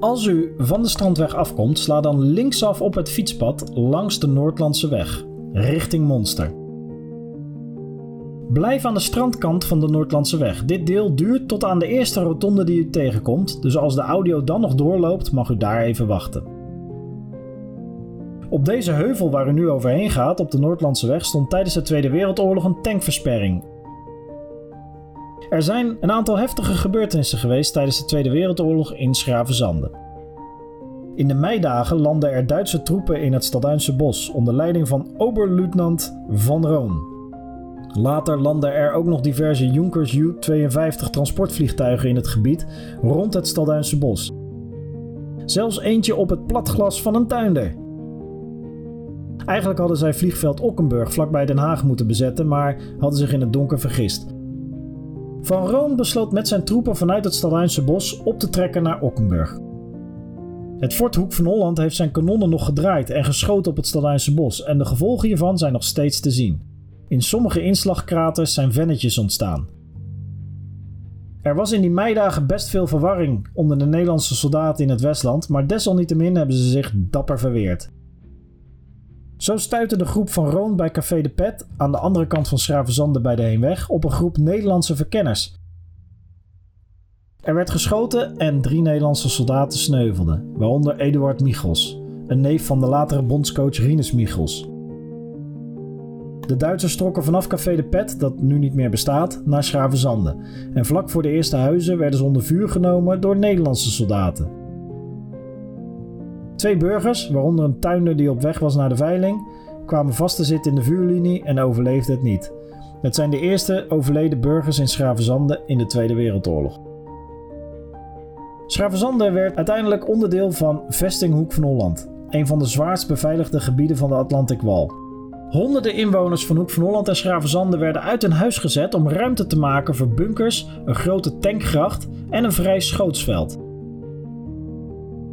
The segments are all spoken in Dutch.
Als u van de strandweg afkomt, sla dan linksaf op het fietspad langs de Noordlandse weg, richting Monster. Blijf aan de strandkant van de Noordlandse weg. Dit deel duurt tot aan de eerste rotonde die u tegenkomt, dus als de audio dan nog doorloopt, mag u daar even wachten. Op deze heuvel waar u nu overheen gaat, op de Noordlandse weg, stond tijdens de Tweede Wereldoorlog een tankversperring. Er zijn een aantal heftige gebeurtenissen geweest tijdens de Tweede Wereldoorlog in Schravenzande. In de meidagen landden er Duitse troepen in het Stadhuinse bos onder leiding van oberluitenant Van Roon. Later landden er ook nog diverse Junkers Ju-52 transportvliegtuigen in het gebied rond het Stadhuinse bos. Zelfs eentje op het platglas van een tuinder. Eigenlijk hadden zij vliegveld Ockenburg vlakbij Den Haag moeten bezetten, maar hadden zich in het donker vergist. Van Roon besloot met zijn troepen vanuit het Stadhuinse bos op te trekken naar Ockenburg. Het fort Hoek van Holland heeft zijn kanonnen nog gedraaid en geschoten op het Stadhuinse bos en de gevolgen hiervan zijn nog steeds te zien. In sommige inslagkraters zijn vennetjes ontstaan. Er was in die meidagen best veel verwarring onder de Nederlandse soldaten in het Westland, maar desalniettemin hebben ze zich dapper verweerd. Zo stuitte de groep van Roon bij Café de Pet aan de andere kant van Schravenzande bij de Heenweg op een groep Nederlandse verkenners. Er werd geschoten en drie Nederlandse soldaten sneuvelden, waaronder Eduard Michels, een neef van de latere bondscoach Rinus Michels. De Duitsers trokken vanaf Café de Pet, dat nu niet meer bestaat, naar Schravenzande. En vlak voor de eerste huizen werden ze onder vuur genomen door Nederlandse soldaten. Twee burgers, waaronder een tuinder die op weg was naar de veiling, kwamen vast te zitten in de vuurlinie en overleefden het niet. Het zijn de eerste overleden burgers in Schravenzande in de Tweede Wereldoorlog. Schravenzande werd uiteindelijk onderdeel van Vesting Hoek van Holland, een van de zwaarst beveiligde gebieden van de Atlantic Wall. Honderden inwoners van Hoek van Holland en Schravenzande werden uit hun huis gezet om ruimte te maken voor bunkers, een grote tankgracht en een vrij schootsveld.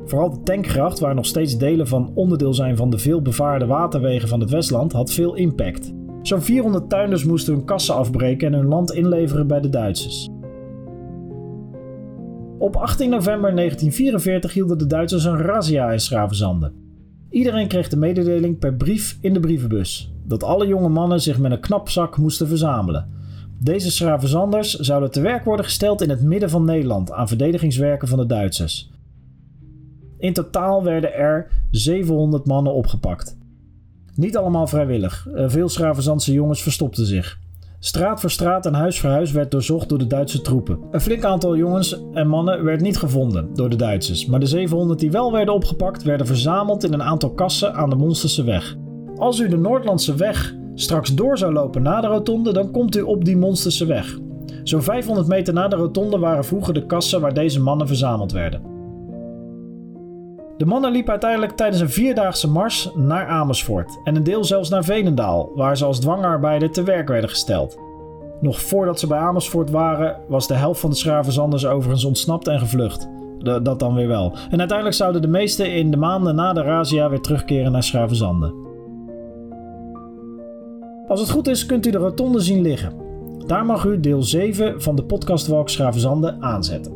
Vooral de tankgracht, waar nog steeds delen van onderdeel zijn van de veel bevaarde waterwegen van het Westland, had veel impact. Zo'n 400 tuinders moesten hun kassen afbreken en hun land inleveren bij de Duitsers. Op 18 november 1944 hielden de Duitsers een razzia in Schravenzande. Iedereen kreeg de mededeling per brief in de brievenbus dat alle jonge mannen zich met een knapzak moesten verzamelen. Deze Schravenzanders zouden te werk worden gesteld in het midden van Nederland aan verdedigingswerken van de Duitsers. In totaal werden er 700 mannen opgepakt. Niet allemaal vrijwillig. Eh, veel Schravenzandse jongens verstopten zich. Straat voor straat en huis voor huis werd doorzocht door de Duitse troepen. Een flink aantal jongens en mannen werd niet gevonden door de Duitsers, maar de 700 die wel werden opgepakt werden verzameld in een aantal kassen aan de Monsterse weg. Als u de Noordlandse weg straks door zou lopen na de rotonde, dan komt u op die Monsterse weg. Zo'n 500 meter na de rotonde waren vroeger de kassen waar deze mannen verzameld werden. De mannen liepen uiteindelijk tijdens een vierdaagse mars naar Amersfoort en een deel zelfs naar Venendaal, waar ze als dwangarbeider te werk werden gesteld. Nog voordat ze bij Amersfoort waren, was de helft van de Schravenzanders overigens ontsnapt en gevlucht. dat dan weer wel. En uiteindelijk zouden de meesten in de maanden na de razzia weer terugkeren naar Schravenzande. Als het goed is, kunt u de rotonde zien liggen. Daar mag u deel 7 van de podcastwalk Schravenzande aanzetten.